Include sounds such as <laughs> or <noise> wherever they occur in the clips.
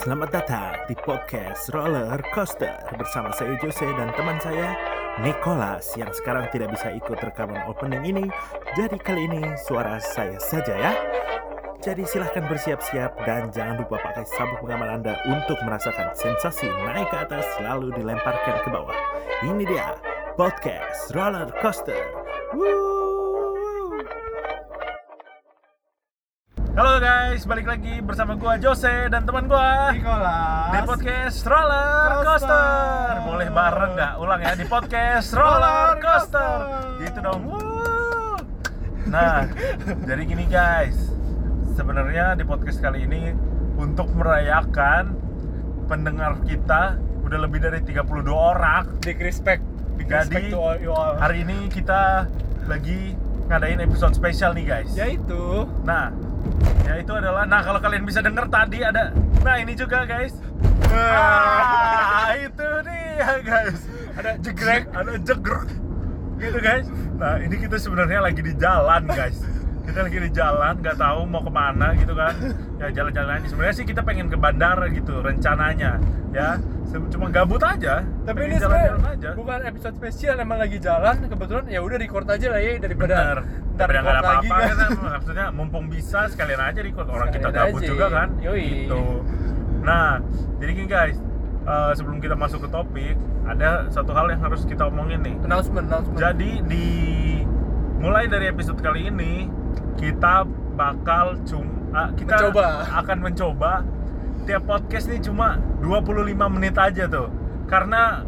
Selamat datang di podcast Roller Coaster bersama saya Jose dan teman saya Nicholas yang sekarang tidak bisa ikut rekaman opening ini. Jadi kali ini suara saya saja ya. Jadi silahkan bersiap-siap dan jangan lupa pakai sabuk pengaman Anda untuk merasakan sensasi naik ke atas lalu dilemparkan ke bawah. Ini dia podcast Roller Coaster. Woo! Halo guys, balik lagi bersama gua Jose dan teman gua Nicholas di podcast Roller Coaster. Coaster. Boleh bareng nggak? Ulang ya di podcast Roller Coaster. Gitu dong. Nah, jadi gini guys. Sebenarnya di podcast kali ini untuk merayakan pendengar kita udah lebih dari 32 orang. Big respect Big Jadi, respect to all you all Hari ini kita lagi ngadain episode spesial nih guys. Yaitu Nah, ya itu adalah nah kalau kalian bisa dengar tadi ada nah ini juga guys. Ah, itu dia guys. Ada jegrek ada jegrek gitu guys. Nah, ini kita sebenarnya lagi di jalan guys. Kita lagi di jalan, nggak tahu mau ke mana gitu kan. Ya jalan-jalan. Sebenarnya sih kita pengen ke bandara gitu rencananya, ya. Cuma gabut aja. Tapi pengen ini sebenarnya jalan-jalan aja. bukan episode spesial emang lagi jalan Kebetulan ya udah record aja lah ya Daripada Bener. Ntar Daripada nggak ada apa-apa kan. kan, maksudnya mumpung bisa sekalian aja record. Orang kita Sekalian gabut aja. juga kan? Yoi. gitu. Nah jadi gini guys. Eh, sebelum kita masuk ke topik ada satu hal yang harus kita omongin nih. Announcement, announcement. Jadi di mulai dari episode kali ini kita bakal cuma kita Mencoba. akan mencoba tiap podcast nih cuma 25 menit aja tuh. Karena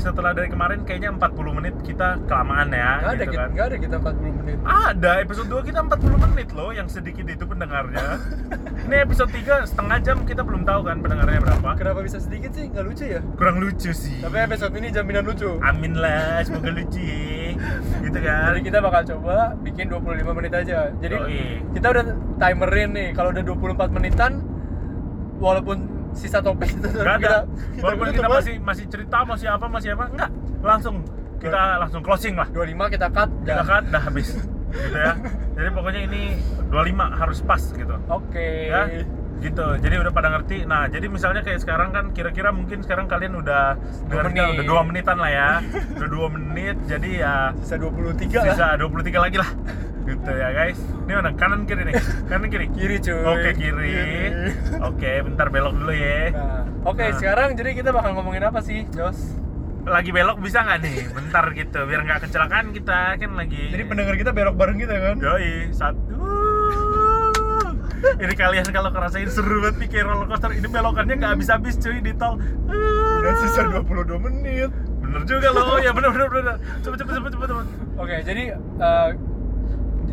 setelah dari kemarin kayaknya 40 menit kita kelamaan ya Nggak ada, gitu kita, kan. nggak ada kita 40 menit Ada, episode 2 kita 40 menit loh yang sedikit itu pendengarnya <laughs> Ini episode 3 setengah jam kita belum tahu kan pendengarnya berapa Kenapa bisa sedikit sih? Nggak lucu ya? Kurang lucu sih Tapi episode ini jaminan lucu Amin lah, semoga lucu ya Gitu kan Jadi kita bakal coba bikin 25 menit aja Jadi Yoi. kita udah timerin nih Kalau udah 24 menitan Walaupun sisa topik itu Gak ada, walaupun kita coba masih masih cerita, masih apa, masih apa Enggak, langsung kita langsung closing lah. 25 kita cut Kita dah. kan udah habis. Gitu ya. Jadi pokoknya ini 25 harus pas gitu. Oke. ya gitu. Jadi udah pada ngerti. Nah jadi misalnya kayak sekarang kan kira-kira mungkin sekarang kalian udah Dua kita menit. udah dua menitan lah ya. <laughs> Udah dua menit jadi ya Sisa 23 lah. sisa 23 lagi lah gitu ya guys ini mana kanan kiri nih kanan kiri <laughs> Kiri cuy. oke kiri oke bentar belok dulu ya Nah, oke Nah. sekarang jadi kita bakal ngomongin apa sih, Jos? lagi belok bisa nggak nih bentar gitu biar nggak kecelakaan kita kan lagi Jadi pendengar kita belok bareng kita kan? Yoi, satu. Ini kalian kalau ngerasain seru banget nih kayak roller coaster ini belokannya nggak habis-habis cuy di tol. Udah sisa 22 menit. Bener juga loh, ya bener bener bener. Cepet cepet cepet cepet cepet. Oke, jadi eh,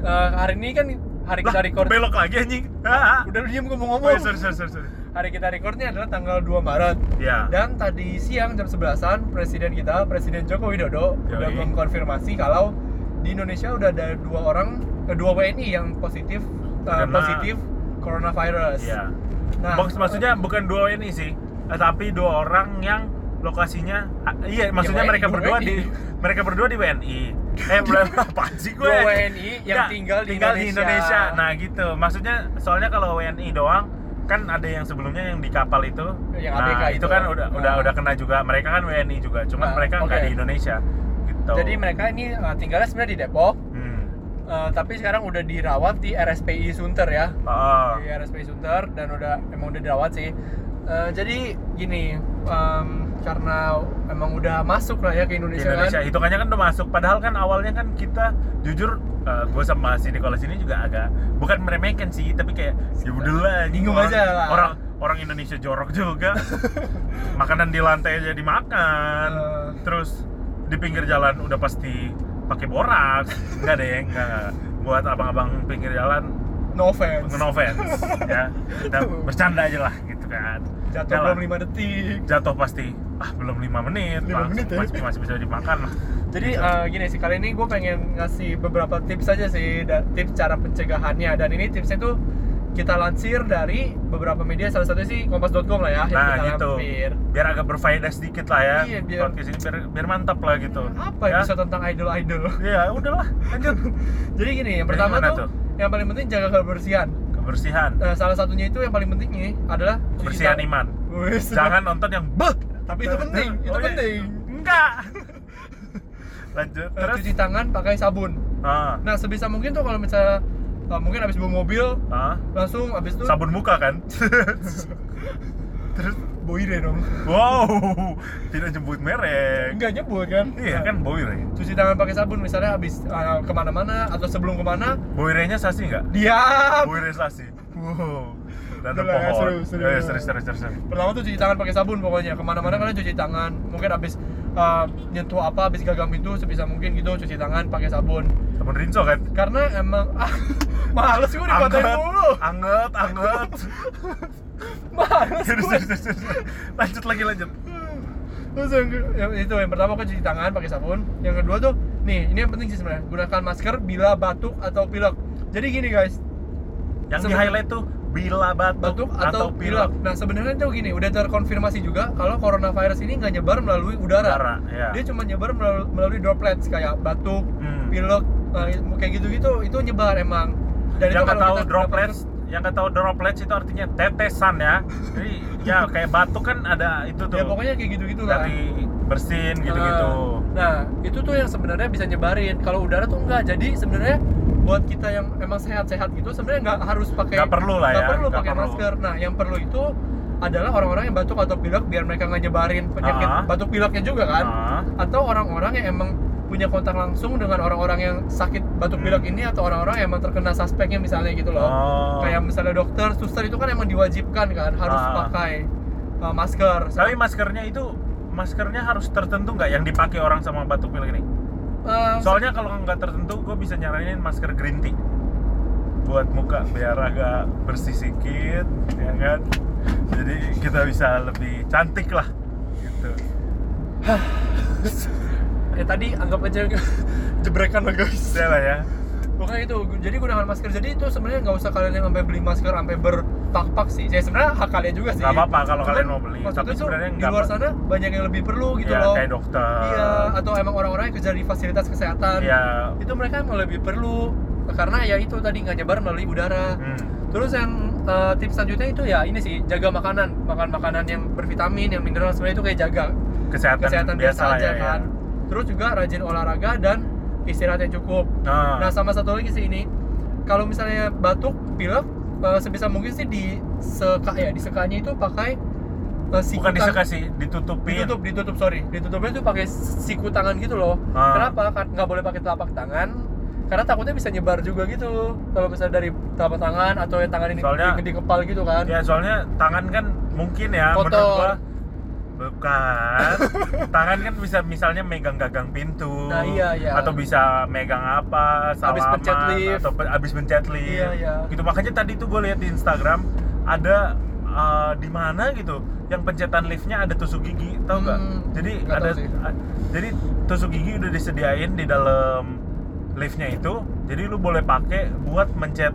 eh, hari ini kan hari kita Lah, record. belok lagi anjing. Ah, ah. Udah lu diem gue mau Oh, ngomong. iya, sorry sorry sorry. sorry. Hari kita recordnya adalah tanggal 2 Maret. Ya. Dan tadi siang jam 11-an presiden kita, Presiden Joko Widodo udah Yoi. mengkonfirmasi kalau di Indonesia udah ada dua orang, eh, dua WNI yang positif eh, Terkena. positif coronavirus. Iya. Nah, Box maksudnya bukan dua ini sih, eh, tapi dua orang yang lokasinya ah, iya maksudnya WNI, mereka berdua WNI. di mereka berdua di WNI. <laughs> Eh berapa <laughs> apa sih gue? Dua WNI yang Nggak, tinggal di tinggal Indonesia. Indonesia. Nah gitu. Maksudnya soalnya kalau WNI doang kan ada yang sebelumnya yang di kapal itu. Yang nah, ABK itu itu. kan udah udah Nah. udah kena juga. Mereka kan WNI juga. Cuman Nah, mereka nggak oke. di Indonesia. Gitu. Jadi mereka ini eh, tinggalnya sebenarnya di Depok, Hmm. eh, tapi sekarang udah dirawat di RSPI Sunter ya. Oh. Di RSPI Sunter dan udah emang udah dirawat sih. Eh, jadi gini, em, karena emang udah masuk lah ya ke Indonesia, Indonesia. kan. hitungannya kan udah masuk. Padahal kan awalnya kan kita jujur gue sama si Nicholas ini juga agak bukan meremehkan sih tapi kayak ya udahlah Bingung aja lah. orang orang Indonesia jorok juga. <laughs> Makanan di lantai aja dimakan. Eh. terus di pinggir jalan udah pasti pakai borak enggak deh <laughs> enggak buat abang-abang pinggir jalan No offense. no offense ya. <laughs> Kita bercanda aja lah gitu kan. Jatuh belum 5 detik. jatuh pasti ah belum lima menit. Lima Mas- menit ya? masih, masih bisa dimakan lah. Jadi eh, gini sih kali ini gue pengen ngasih beberapa tips aja sih, tips cara pencegahannya. Dan ini tipsnya tuh kita lansir dari beberapa media salah satunya sih kompas.com lah ya yang nah kita gitu. lampir. biar agak berfaedah sedikit lah ya Iya, biar- podcast ini biar, biar mantap lah gitu. Apa ya? episode tentang idol-idol? ya udahlah lanjut. <laughs> Jadi gini, yang pertama tuh, tuh? yang paling penting jaga kebersihan. kebersihan. Nah, salah satunya itu yang paling penting nih adalah kebersihan iman. Wih, jangan nonton yang beh Tapi itu penting, itu Oh, penting. enggak. <laughs> Lanjut Eh, terus? cuci tangan pakai sabun. ah, Nah, sebisa mungkin tuh kalau misalnya eh, mungkin habis bawa mobil ah, langsung habis itu sabun muka kan? <laughs> Terus boire dong. wow tidak nyebut merek. Enggak nyebut kan? iya kan boire Cuci tangan pakai sabun misalnya habis eh, ke mana-mana atau sebelum ke mana? Boirenya sasi nggak? Diam. boire sasi. Wow Udah lah, pohon seru, seru. Iya, serius serius serius serius. Pertama tuh cuci tangan pakai sabun pokoknya ke mana-mana kalian cuci tangan. Mungkin habis eh, nyentuh apa, habis gagang pintu sebisa mungkin gitu cuci tangan pakai sabun. sabun rinso kan Karena emang ah, <laughs> males gue dikatain mulu. anget anget <laughs> Males gue. lanjut lagi lanjut Terus yang, yang itu yang pertama kan cuci tangan pakai sabun. Yang kedua tuh nih ini yang penting sih sebenarnya gunakan masker bila batuk atau pilek. Jadi gini guys, yang di highlight tuh bila batuk, batuk atau, pilek. Nah sebenarnya tuh gini udah terkonfirmasi juga kalau coronavirus ini nggak nyebar melalui udara. Udara, ya. Dia cuma nyebar melalui, melalui droplets kayak batuk, Hmm. pilek, nah, kayak gitu-gitu itu nyebar emang. Dan yang nggak tahu droplets yang nggak tahu droplets itu artinya tetesan ya <laughs> jadi ya kayak batuk kan ada itu tuh ya pokoknya kayak gitu-gitu lah. dari bersin gitu-gitu Nah, itu tuh yang sebenarnya bisa nyebarin. Kalau udara tuh enggak. Jadi sebenarnya buat kita yang emang sehat-sehat gitu sebenarnya nggak harus pakai Nggak perlu lah nggak ya, perlu nggak pakai perlu. masker. Nah, yang perlu itu adalah orang-orang yang batuk atau pilek biar mereka nggak nyebarin penyakit Ah. batuk pileknya juga kan. Ah. Atau orang-orang yang emang punya kontak langsung dengan orang-orang yang sakit batuk pilek Hmm. ini atau orang-orang yang emang terkena suspeknya misalnya gitu loh. Oh. Kayak misalnya dokter, suster itu kan emang diwajibkan kan harus Ah. pakai uh, masker. tapi maskernya itu maskernya harus tertentu nggak yang dipakai orang sama batuk pilek ini Uh, soalnya kalau nggak tertentu gue bisa nyaranin masker green tea. Buat muka biar agak bersih sedikit ya kan? Jadi kita bisa lebih cantik lah gitu. <sighs> Ya tadi anggap aja <laughs> jebrekan lah guys. Udah lah ya. Pokoknya itu jadi gunakan masker. Jadi itu sebenarnya nggak usah kalian yang sampai beli masker sampai berpak-pak sih. Ya sebenarnya hak kalian juga sih. Nggak apa-apa kalau Cuman kalian mau beli, tapi sebenarnya di luar sana banyak yang lebih perlu gitu ya loh. kayak dokter. Iya atau emang orang-orang yang kerja di fasilitas kesehatan. Ya itu mereka emang lebih perlu. Karena ya itu tadi nggak nyebar melalui udara. Hmm. Terus yang eh, tips selanjutnya itu ya ini sih jaga makanan, makan makanan yang bervitamin, yang mineral sebenarnya itu kayak jaga kesehatan, kesehatan biasa, lah aja ya, kan. Terus juga rajin olahraga dan istirahat yang cukup. ya. Nah sama satu lagi sih ini, kalau misalnya batuk, pilek, eh, sebisa mungkin sih di seka ya di sekanya itu pakai eh, siku bukan tang- disekasi ditutupin. Ditutup ditutup sorry. Ditutupnya tuh pakai siku tangan gitu loh. Ah. kenapa? Nggak boleh pakai telapak tangan. Karena takutnya bisa nyebar juga gitu. Kalau misalnya dari telapak tangan atau yang tangan ini Soalnya- di, di kepal gitu kan. ya soalnya tangan kan mungkin ya Kotor. menurut gua bukan. Tangan kan bisa misalnya megang gagang pintu. Nah, iya, iya. atau bisa megang apa Habis salaman pencet lift. atau pe- habis pencet lift. Iya, iya. gitu. Makanya tadi tuh gue lihat di Instagram ada uh, di mana gitu yang pencetan liftnya ada tusuk gigi tau nggak? Hmm, jadi nggak ada a- jadi tusuk gigi udah disediain di dalam liftnya itu. Jadi lu boleh pakai buat mencet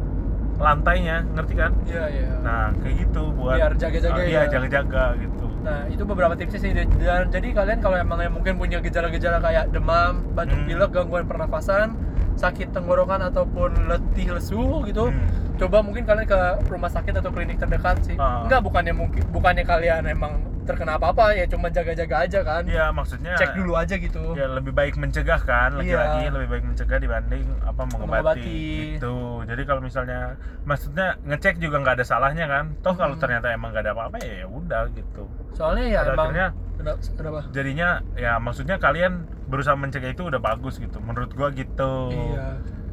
lantainya ngerti kan? Iya iya. Nah kayak gitu buat Biar jaga-jaga uh, iya ya. jaga-jaga gitu Nah, itu beberapa tipsnya sih. Dan jadi kalian kalau emang yang mungkin punya gejala-gejala kayak demam, batuk Hmm. pilek, gangguan pernafasan, sakit tenggorokan ataupun letih lesu gitu, Hmm. coba mungkin kalian ke rumah sakit atau klinik terdekat sih. Ah. Enggak, bukannya mungkin bukannya kalian emang terkena apa-apa ya cuma jaga-jaga aja kan. Iya maksudnya Cek dulu aja gitu. ya lebih baik mencegah kan lagi-lagi Iya. lebih baik mencegah dibanding apa mengobati, Mengobati. gitu jadi kalau misalnya maksudnya ngecek juga nggak ada salahnya kan toh kalau Hmm. ternyata emang nggak ada apa-apa ya ya udah gitu Soalnya ya Pada emang akhirnya kenapa? kenapa? jadinya ya maksudnya kalian berusaha mencegah itu udah bagus gitu menurut gua gitu Iya.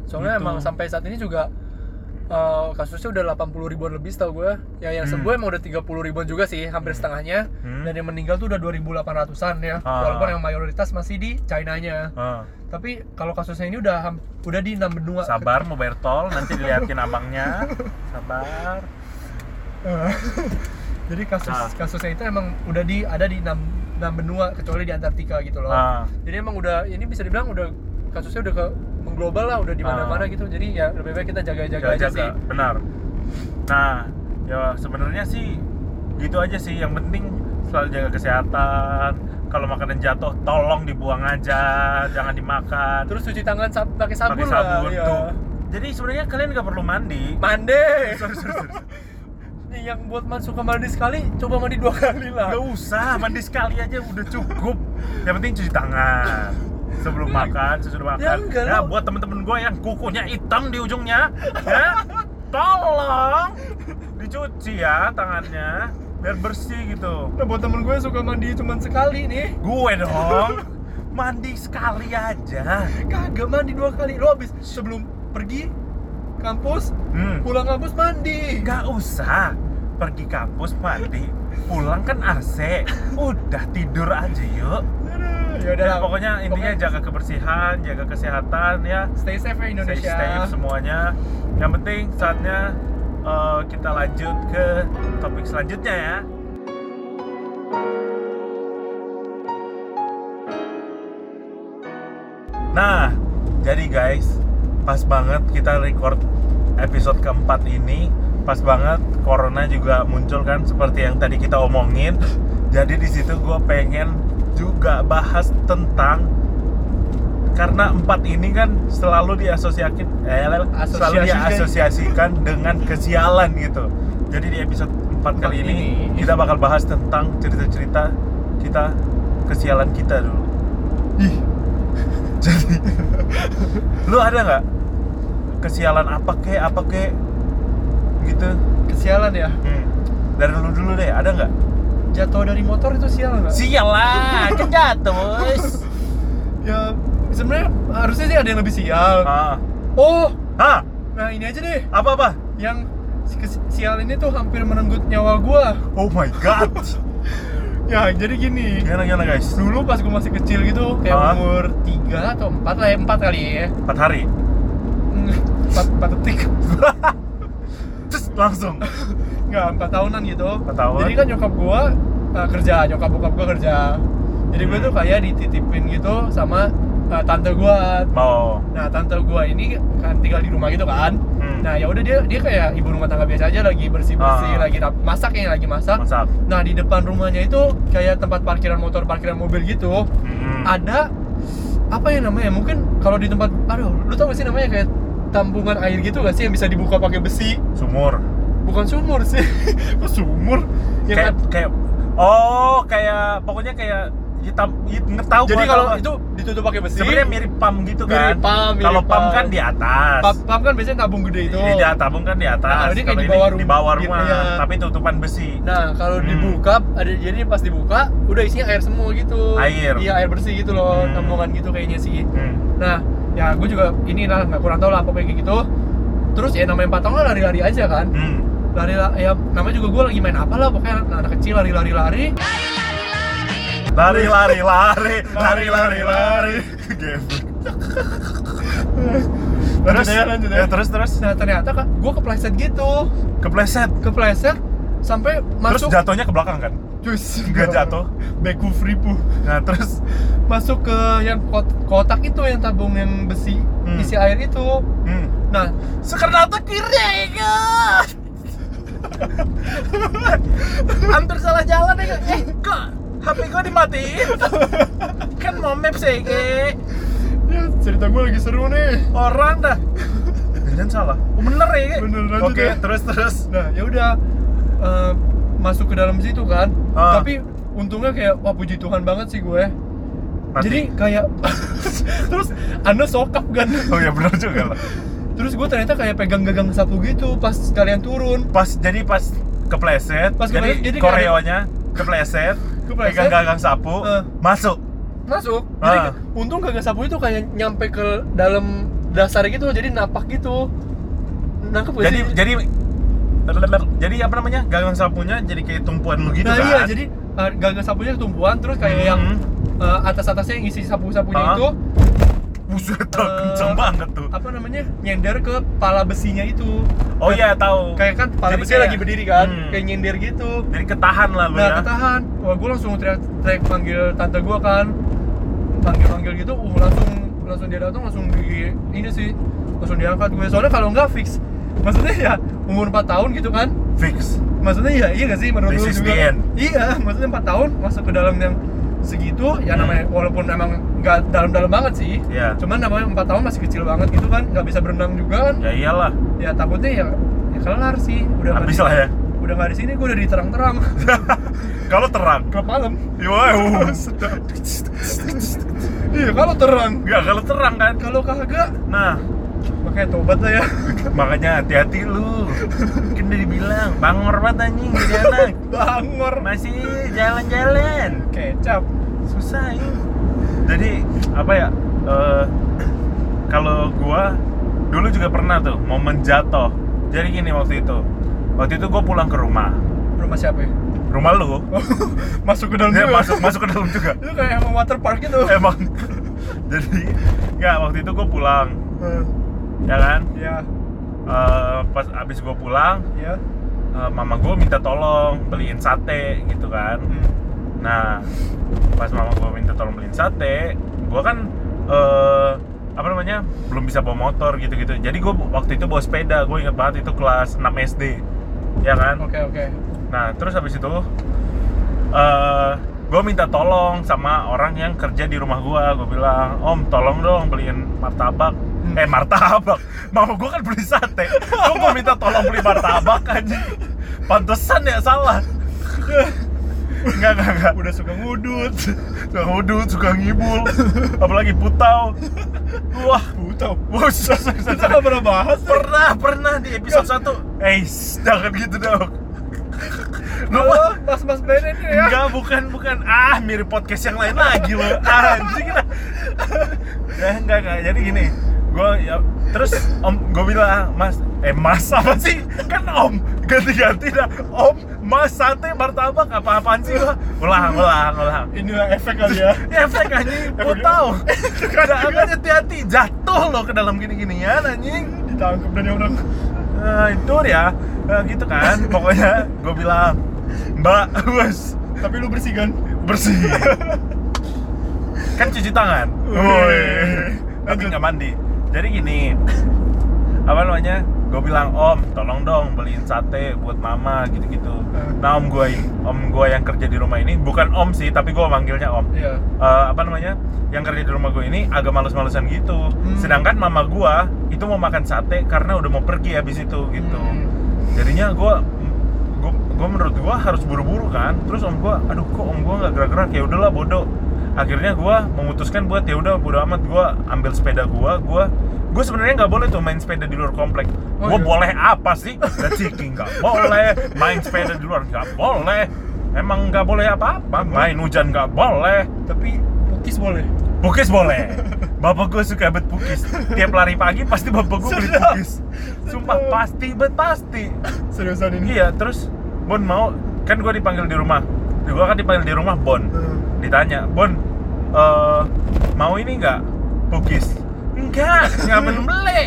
Soalnya Gitu. emang sampai saat ini juga eh, kasusnya udah 80 ribuan lebih setahu gue. Ya yang Hmm. sembuh emang udah 30 ribuan juga sih, hampir setengahnya. Hmm. Dan yang meninggal tuh udah 2800-an ya. Ah. Walaupun yang mayoritas masih di China-nya. Ah, Tapi kalau kasusnya ini udah udah di enam benua. sabar mau bayar tol nanti diliatin abangnya sabar <laughs> Jadi kasus Ah. kasusnya itu emang udah di ada di enam enam benua kecuali di Antartika gitu loh. Ah. Jadi emang udah ini bisa dibilang udah kasusnya udah ke mengglobal lah, udah di mana-mana Ah. gitu. Jadi ya lebih baik kita jaga-jaga aja sih. benar nah ya sebenarnya sih gitu aja sih yang penting selalu jaga kesehatan kalau makanan jatuh tolong dibuang aja <laughs> jangan dimakan Terus cuci tangan sa- pakai sabun, pakai sabun lah. iya. tuh jadi sebenarnya kalian nggak perlu mandi. mandi <laughs> Sorry, sorry, sorry. nih yang buat masuk ke mandi sekali coba mandi dua kali lah Gak usah, mandi sekali aja udah cukup. Yang penting cuci tangan sebelum makan, sesudah makan. Ya enggak, Ya, lo- buat temen-temen gue yang kukunya hitam di ujungnya, ya, <laughs> tolong dicuci ya tangannya biar bersih gitu. nah buat temen gue suka mandi cuma sekali nih Gue dong, <laughs> mandi sekali aja. kagak mandi dua kali lo habis sebelum pergi kampus Hmm. pulang kampus mandi Gak usah pergi kampus mandi, pulang kan AC, <laughs> udah tidur aja yuk. Ya udah pokoknya intinya Pokoknya jaga kebersihan, jaga kesehatan ya. stay safe ya Indonesia Stay safe semuanya. Yang penting saatnya eh, kita lanjut ke topik selanjutnya ya. Nah, jadi guys, pas banget kita record episode keempat ini, pas banget corona juga muncul kan seperti yang tadi kita omongin. Jadi di situ gue pengen juga bahas tentang karena empat ini kan selalu diasosiasikan eh, selalu Asosiasikan. diasosiasikan dengan kesialan gitu. Jadi di episode 4 kali ini ini. kita bakal bahas tentang cerita-cerita kita kesialan kita dulu. Ih, <laughs> Jadi lu ada nggak kesialan apa kek apa kek gitu? kesialan ya Hmm. Dari lu dulu deh, ada nggak? Jatuh dari motor itu sial nggak Sial lah, kan jatuh <laughs> ya sebenarnya harusnya sih ada yang lebih sial Ah, oh Hah? nah ini aja deh Apa apa? yang sial ini tuh hampir menenggut nyawa gua Oh my god. <laughs> ya jadi gini Gimana gimana guys? dulu pas gua masih kecil gitu kayak Ah. umur 3 atau 4 lah ya 4 kali ya Empat hari. 4, 4 detik <laughs> langsung. Enggak, 4 tahunan gitu Empat tahun. Jadi kan nyokap gua uh, kerja, nyokap bokap gua kerja Jadi gua Hmm. tuh kayak dititipin gitu sama uh, tante gua Mau. Nah tante gua ini kan tinggal di rumah gitu kan Hmm. Nah ya udah dia dia kayak ibu rumah tangga biasa aja lagi bersih bersih, Ah. lagi masak ya lagi masak. Masak. Nah di depan rumahnya itu kayak tempat parkiran motor, parkiran mobil gitu. Hmm. Ada apa ya namanya? Mungkin kalau di tempat, aduh, lu tau gak sih namanya kayak tambungan air gitu gak sih yang bisa dibuka pakai besi? Sumur. Bukan sumur sih, <laughs> kok sumur? Yang Kayak kayak oh kayak pokoknya kayak hitam hit, ngetahu jadi kalau tahu. itu ditutup pakai besi. sebenarnya mirip pam gitu Mirip kan. pam, mirip Kalau pam pam. kan di atas. pam, pam kan biasanya tabung gede itu. Iya, tabung kan di atas. Nah, ini kayak di bawah di rumah bawah gitu, rumah, ya. tapi tutupan besi. Nah, kalau Hmm. dibuka, ada jadi pas dibuka, udah isinya air semua gitu. Air. Iya, air bersih gitu loh, Hmm. tambungan gitu kayaknya sih. Hmm. Nah, ya gue juga ini lah nggak kurang tahu lah apa kayak gitu. Terus ya namanya empat tahun lah lari-lari aja kan. Hmm. Lari ya namanya juga gue lagi main apa lah pokoknya anak, anak kecil lari-lari lari. Lari lari <laughs> lari lari lari lari. Geblek. Lanjut ya, lanjut ya. ya terus terus Nah, ternyata kan gue kepleset gitu. kepleset. Kepleset sampai Terus masuk jatuhnya ke belakang kan? Cus, Nggak jatuh. Beku fripu. Nah terus Masuk ke yang kot- kotak itu yang tabung yang besi Hmm. isi air itu. hmm. Nah, Sekarang kiri ya <laughs> Hampir salah jalan ya Eh kok HP gue dimatiin Kan mau maps ya Ge. ya, cerita gue lagi seru nih. Orang dah Jangan salah Oh bener ya? Bener, Oke ya. terus terus Nah, ya udah eh, masuk ke dalam situ kan. Ah. Tapi untungnya kayak wah puji Tuhan banget sih gue. Mati. Jadi kayak <laughs> terus Anda sokap kan. Oh ya bener juga lah Terus gue ternyata kayak pegang-gagang sapu gitu pas kalian turun. Pas jadi pas kepleset Pas Jadi, kepleset, jadi koreonya kepleset <laughs> Kepleset. Pegang gagang sapu Eh. Masuk Masuk. Jadi Ah. untung gagang sapu itu kayak nyampe ke dalam dasar gitu jadi napak gitu. Nangkep Jadi sih? jadi jadi apa namanya gagang sapunya jadi kayak tumpuan begitu nah kan iya jadi uh, gagang sapunya ketumpuan terus kayak yang Hmm. uh, atas-atasnya yang isi sapu-sapunya Ah. itu Buset, Eh, kenceng banget tuh. apa namanya nyender ke pala besinya itu Oh iya tahu. kayak kan pala Jadi besinya kayak- lagi berdiri kan Hmm. kayak nyender gitu Jadi ketahan lah nah ya. ketahan wah gue langsung teriak teriak panggil tante gue kan panggil panggil gitu uh langsung langsung dia datang langsung di ini sih langsung diangkat gue soalnya kalau nggak fix maksudnya ya umur 4 tahun gitu kan Fix. maksudnya ya iya gak sih menurut This lu juga end. iya maksudnya 4 tahun masuk ke dalam yang segitu ya Hmm. namanya walaupun emang nggak dalam-dalam banget sih Iya. cuman namanya empat tahun masih kecil banget gitu kan nggak bisa berenang juga kan Ya iyalah. ya takutnya ya ya kelar sih udah nggak Habis di- lah ya. udah nggak di sini gue udah di terang-terang <laughs> Kalau terang. klub malam Wow. iya kalau terang Enggak, kalau terang kan. kalau kagak Nah, makanya tobat lah ya <laughs> makanya hati-hati lu. Kan udah dibilang, bangor banget anjing jadi <laughs> anak. bangor Masih jalan-jalan. kecap Susah ya. Jadi apa ya? eh, kalau gua dulu juga pernah tuh momen jatuh. Jadi gini waktu itu. Waktu itu gua pulang ke rumah. rumah siapa ya? Rumah lu. <laughs> masuk ke dalam Dia juga masuk masuk ke dalam juga. itu kayak emang water park gitu Emang. Jadi nggak waktu itu gue pulang, Eh, ya kan? ya Eh, pas abis gue pulang, ya eh, mama gue minta tolong beliin sate gitu kan. Hmm. Nah, pas mama gue minta tolong beliin sate, gue kan eh apa namanya belum bisa bawa motor gitu-gitu. Jadi gue waktu itu bawa sepeda, gue inget banget itu kelas 6 SD, ya kan? oke oke Nah, terus habis itu eh gue minta tolong sama orang yang kerja di rumah gue. Gue bilang, Om, tolong dong beliin martabak. Hmm. Eh, martabak. Mama gue kan beli sate. Gue mau minta tolong beli martabak aja. Pantesan ya salah. Enggak, enggak, enggak. udah suka ngudut Suka ngudut, suka ngibul. Apalagi putau. Wah, Putau bos. kita nggak pernah bahas. Pernah, pernah di episode 1. Eh, jangan gitu dong. Lu Halo, mas-mas Benen ya Enggak, bukan, bukan. Ah, mirip podcast yang lain lagi loh. Anjing dah. Ya, enggak, enggak. Jadi gini, gue ya, terus om gue bilang mas eh mas <laughs> apa sih? Kan om ganti-ganti dah. Om mas sate martabak apa apaan sih gua? Ulang ulang ulang inilah efek kali ya. <laughs> Efek anjing. Gue tahu. <laughs> Jangan hati-hati. Jatuh lo ke dalam gini-ginian anjing. Ditangkap dan orang. Nah, itu ya Nah, gitu kan. Pokoknya gue bilang mbak bos. Tapi lu bersih kan? Bersih. Kan cuci tangan. Woi. tapi nggak mandi jadi gini <laughs> apa namanya gue bilang om tolong dong beliin sate buat mama gitu-gitu. Eh. nah om gue om gue yang kerja di rumah ini bukan om sih tapi gue manggilnya om. Iya. Eh, apa namanya yang kerja di rumah gue ini agak males-malesan gitu. Hmm. sedangkan mama gue itu mau makan sate karena udah mau pergi habis itu gitu. Hmm. jadinya gue gue menurut gue harus buru-buru kan. Terus om gue aduh kok om gue nggak gerak-gerak? Ya udahlah bodoh akhirnya gue memutuskan buat ya udah bodo amat gue ambil sepeda gue gue gue sebenarnya nggak boleh tuh main sepeda di luar komplek Oh, gue iya. boleh apa sih ciki nggak boleh main sepeda di luar nggak boleh emang nggak boleh apa-apa main hujan nggak boleh tapi pukis boleh Pukis boleh. Bapak gue suka bet pukis. Tiap lari pagi pasti bapak gue beli pukis. Sumpah pasti bet pasti. seriusan ini Iya, terus Bon mau kan gue dipanggil di rumah. Gue kan dipanggil di rumah Bon. Ditanya, Bon, eh, mau ini nggak pukis? Enggak, nggak belum beli.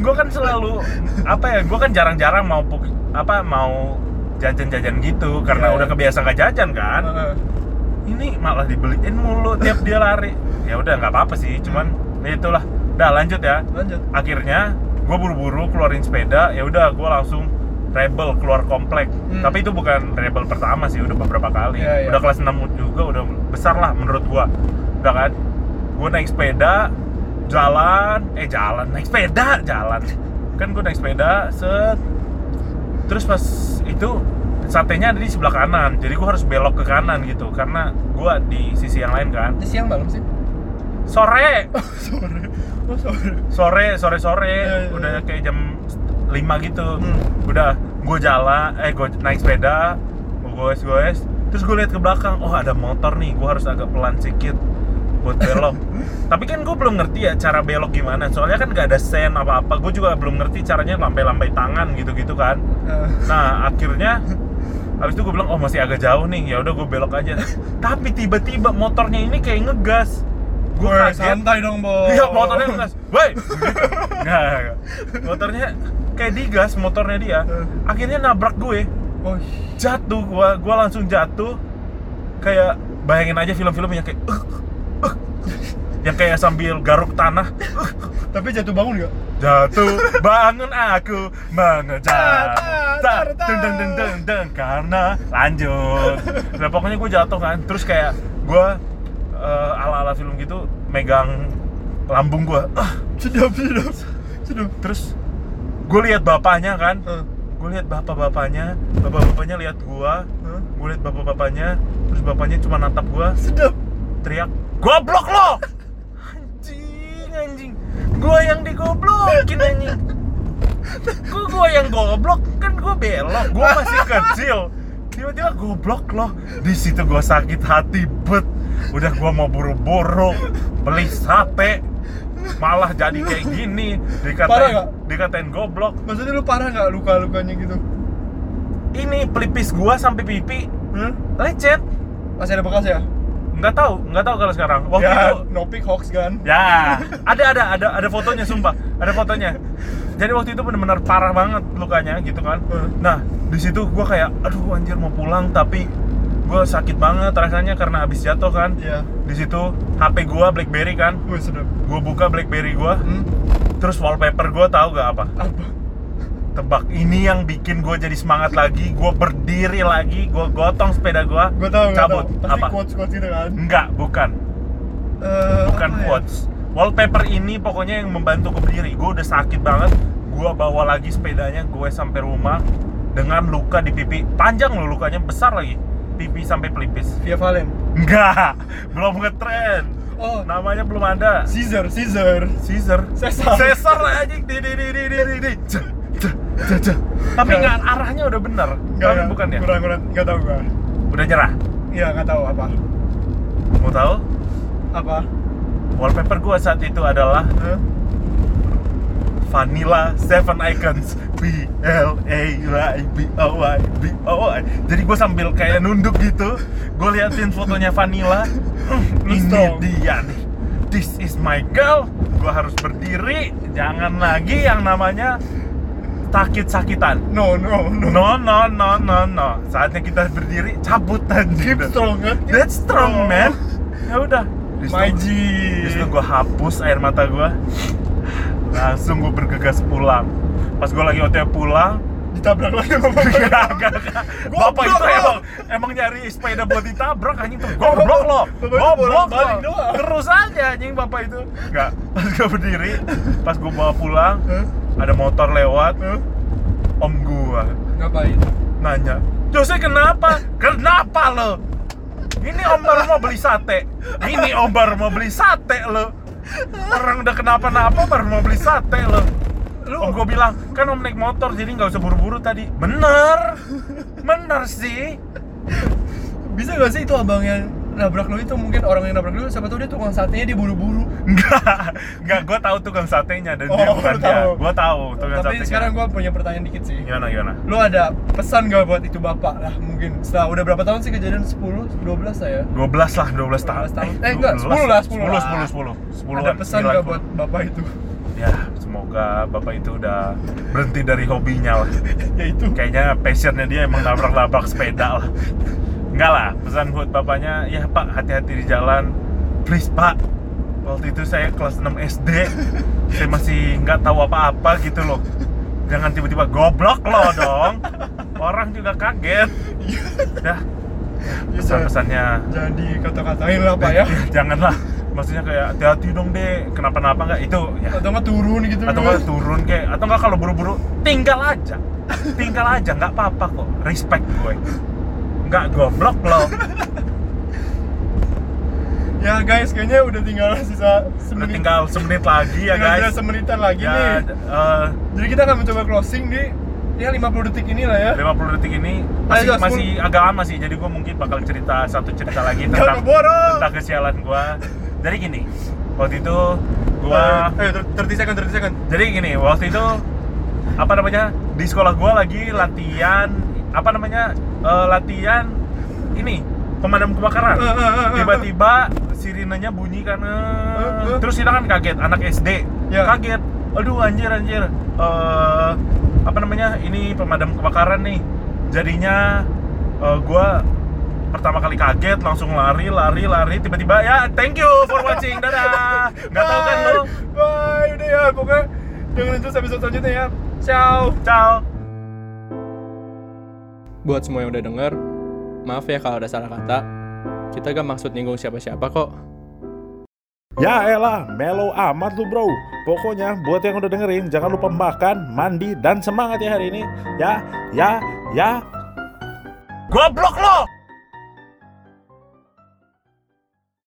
Gue kan selalu apa ya? Gue kan jarang-jarang mau pukis apa mau jajan-jajan gitu karena Iya. udah kebiasa nggak jajan kan eh, ini malah dibeliin mulu tiap dia lari ya udah nggak apa-apa sih cuman ya itulah udah lanjut ya lanjut akhirnya gue buru-buru keluarin sepeda ya udah gue langsung rebel keluar komplek. Hmm. tapi itu bukan rebel pertama sih udah beberapa kali. Iya, iya. udah kelas 6 juga udah besar lah menurut gue udah kan? Gue naik sepeda jalan. Eh jalan naik sepeda jalan. Kan gue naik sepeda set. Terus pas itu satenya ada di sebelah kanan. Jadi gue harus belok ke kanan gitu karena gue di sisi yang lain kan. Siang malam sih. Sore! <laughs> Sore. Oh sore. Sore sore sore. Iya, iya, udah kayak jam 5 gitu. Hmm. udah gue jalan eh gue naik sepeda gue goes goes terus gue lihat ke belakang oh ada motor nih gue harus agak pelan sedikit buat belok. <laughs> Tapi kan gue belum ngerti ya cara belok gimana. Soalnya kan gak ada sen apa apa gue juga belum ngerti caranya lambai-lambai tangan gitu gitu kan. Eh, nah akhirnya habis itu gue bilang oh masih agak jauh nih. Ya udah gue belok aja. Tapi tiba-tiba motornya ini kayak ngegas. Gue kaget. santai dong bos Iya motornya ngegas, woi, <laughs> nggak. motornya kayak digas motornya dia, Eh. akhirnya nabrak gue, oh jatuh gua, gua langsung jatuh, kayak bayangin aja film-film yang kayak, "Uh, uh," yang kayak sambil garuk tanah, "Uh," tapi jatuh bangun nggak? Jatuh bangun aku mengejar, tak, deng deng deng deng deng karena lanjut, nah pokoknya gue jatuh kan, terus kayak gue ala ala film gitu megang lambung gue sedap sedap sedap. Terus gue lihat bapaknya kan. Hah? gue lihat bapak-bapaknya. Bapak-bapaknya lihat gua. Hah? gue lihat bapak-bapaknya. Terus bapaknya cuma natap gua. Sedap. Teriak goblok lo! Anjing anjing. Gua yang digoblokin anjing. Kok gua yang goblok? Kan gua belok. Gua masih kecil. Tiba-tiba goblok lo. Di situ gua sakit hati bet. Udah gua mau buru-buru. Beli sate malah jadi kayak <laughs> gini. Dikatain dikatain goblok. Maksudnya lu parah nggak luka lukanya gitu? Ini pelipis gua sampai pipi Hah? lecet. Masih ada bekas ya? Nggak tahu nggak tahu kalau sekarang. Waktu ya itu no pic hoax kan? Ya ada ada ada ada fotonya sumpah. Ada fotonya. Jadi waktu itu benar-benar parah banget lukanya gitu kan. Hmm. nah di situ gua kayak aduh anjir mau pulang tapi gua sakit banget rasanya karena habis jatuh kan. Iya. Di situ HP gua BlackBerry kan. Wih sedap. Gua buka BlackBerry gua. Hmm? terus wallpaper gua tahu gak apa? Apa? Tebak ini yang bikin gua jadi semangat lagi. Gua berdiri lagi gua gotong sepeda gua gue tahu gue cabut. tahu. Pasti apa? quotes quotes gitu kan? Enggak bukan. Eh, bukan apa ya? quotes. Wallpaper ini pokoknya yang membantu gue berdiri. Gue udah sakit banget. Gue bawa lagi sepedanya gue sampai rumah dengan luka di pipi. Panjang loh lukanya besar lagi pipi sampai pelipis. Via Valen. Enggak <laughs> belum ngetren. Oh. Namanya belum ada. Caesar Caesar. Caesar. Caesar. Caesar lah anjing. Di di di di di di tapi Nggak. arahnya udah bener. Nggak, tapi nggak. bukan ya? Kurang kurang. Nggak tahu gue udah nyerah? Iya nggak tahu apa. Mau tahu? Apa? Wallpaper gue saat itu adalah? Vanilla Seven Icons B L A Y B O Y B O Y. Jadi gue sambil kayak nunduk gitu, gue liatin fotonya Vanilla. "Hmm, <laughs> ini dia nih. This is my girl. Gue harus berdiri. Jangan lagi yang namanya sakit-sakitan. no no no No no no no no. Saatnya kita berdiri, cabutan keep gitu. strong kan Keep That's strong man. Ya udah. Di situ- my G di situ gue hapus air mata gue langsung gue bergegas pulang pas gue lagi otw pulang ditabrak lagi sama <laughs> bapak Enggak, enggak, enggak. Bapak itu lo. emang emang nyari sepeda buat ditabrak anjing tuh goblok lo. Goblok lo. Terus aja anjing bapak itu. Enggak, pas gue berdiri, pas gue bawa pulang, ada motor lewat, om gua ngapain nanya, "Jose kenapa? Kenapa lo?" Ini om baru mau beli sate. Ini om baru mau beli sate lo. Orang udah kenapa-napa baru mau beli sate lo. lu Om gue bilang, kan om naik motor jadi nggak usah buru-buru tadi. Bener, <laughs> bener sih. bisa gak sih itu abang yang nabrak lu itu mungkin orang yang nabrak lu siapa tahu dia tukang satenya dia buru-buru <laughs> Enggak, enggak. Gue tahu tukang satenya dan dia Oh, bukan lu dia. tahu. Gue tahu tukang tapi satenya. sekarang gua punya pertanyaan dikit sih gimana gimana? lu ada pesan gak buat itu bapak lah mungkin setelah udah berapa tahun sih kejadian 10 12 lah ya 12 lah, 12 tahun. 12 tahun. Eh, enggak, 10 lah, 10 lah. 10, 10, 10. 10 ada pesan gak buat bapak itu Ya, semoga bapak itu udah berhenti dari hobinya lah. <laughs> ya itu Kayaknya passionnya dia emang nabrak-nabrak sepeda lah. <laughs> Enggak lah, pesan buat bapaknya, ya pak hati-hati di jalan. Please pak, waktu itu saya kelas 6 SD, saya masih nggak tahu apa-apa gitu loh. Jangan tiba-tiba goblok lo dong. Orang juga kaget. Dah, pesan-pesannya. Jangan dikata-katain lah pak ya. Janganlah. Maksudnya kayak hati-hati dong deh, kenapa-napa nggak? Itu ya. Atau nggak turun gitu atau nggak turun kayak atau nggak kalau buru-buru tinggal aja. Tinggal aja nggak apa-apa kok. Respect gue nggak goblok lo <laughs> ya guys kayaknya udah tinggal sisa udah semenit. Tinggal semenit lagi ya guys. sisa semenitan lagi ya nih. eh, jadi kita akan mencoba closing di ya 50 detik ini lah ya 50 detik ini masih Ayo, masih agak lama sih. Jadi gue mungkin bakal cerita satu cerita lagi <laughs> tentang tentang kesialan gue jadi gini waktu itu gue ayo 30 second 30 second. Jadi gini waktu itu apa namanya di sekolah gua lagi latihan apa namanya eh, latihan ini pemadam kebakaran. Eh, eh, tiba-tiba sirinenya bunyi kan eh. terus kita kan kaget anak SD Ya. kaget. Aduh anjir anjir. Eh, apa namanya ini pemadam kebakaran nih. Jadinya eh, gua pertama kali kaget langsung lari lari lari. Tiba-tiba ya thank you for watching. Dadah. Nggak tahu kan lo bye. Udah ya pokoknya jangan lanjut episode selanjutnya ya. Ciao. Ciao buat semua yang udah denger maaf ya kalau ada salah kata Kita gak maksud nyinggung siapa-siapa kok. Ya elah, mellow amat lu bro. Pokoknya buat yang udah dengerin, jangan lupa makan, mandi, dan semangat ya hari ini. Ya, ya, ya. Goblok lo!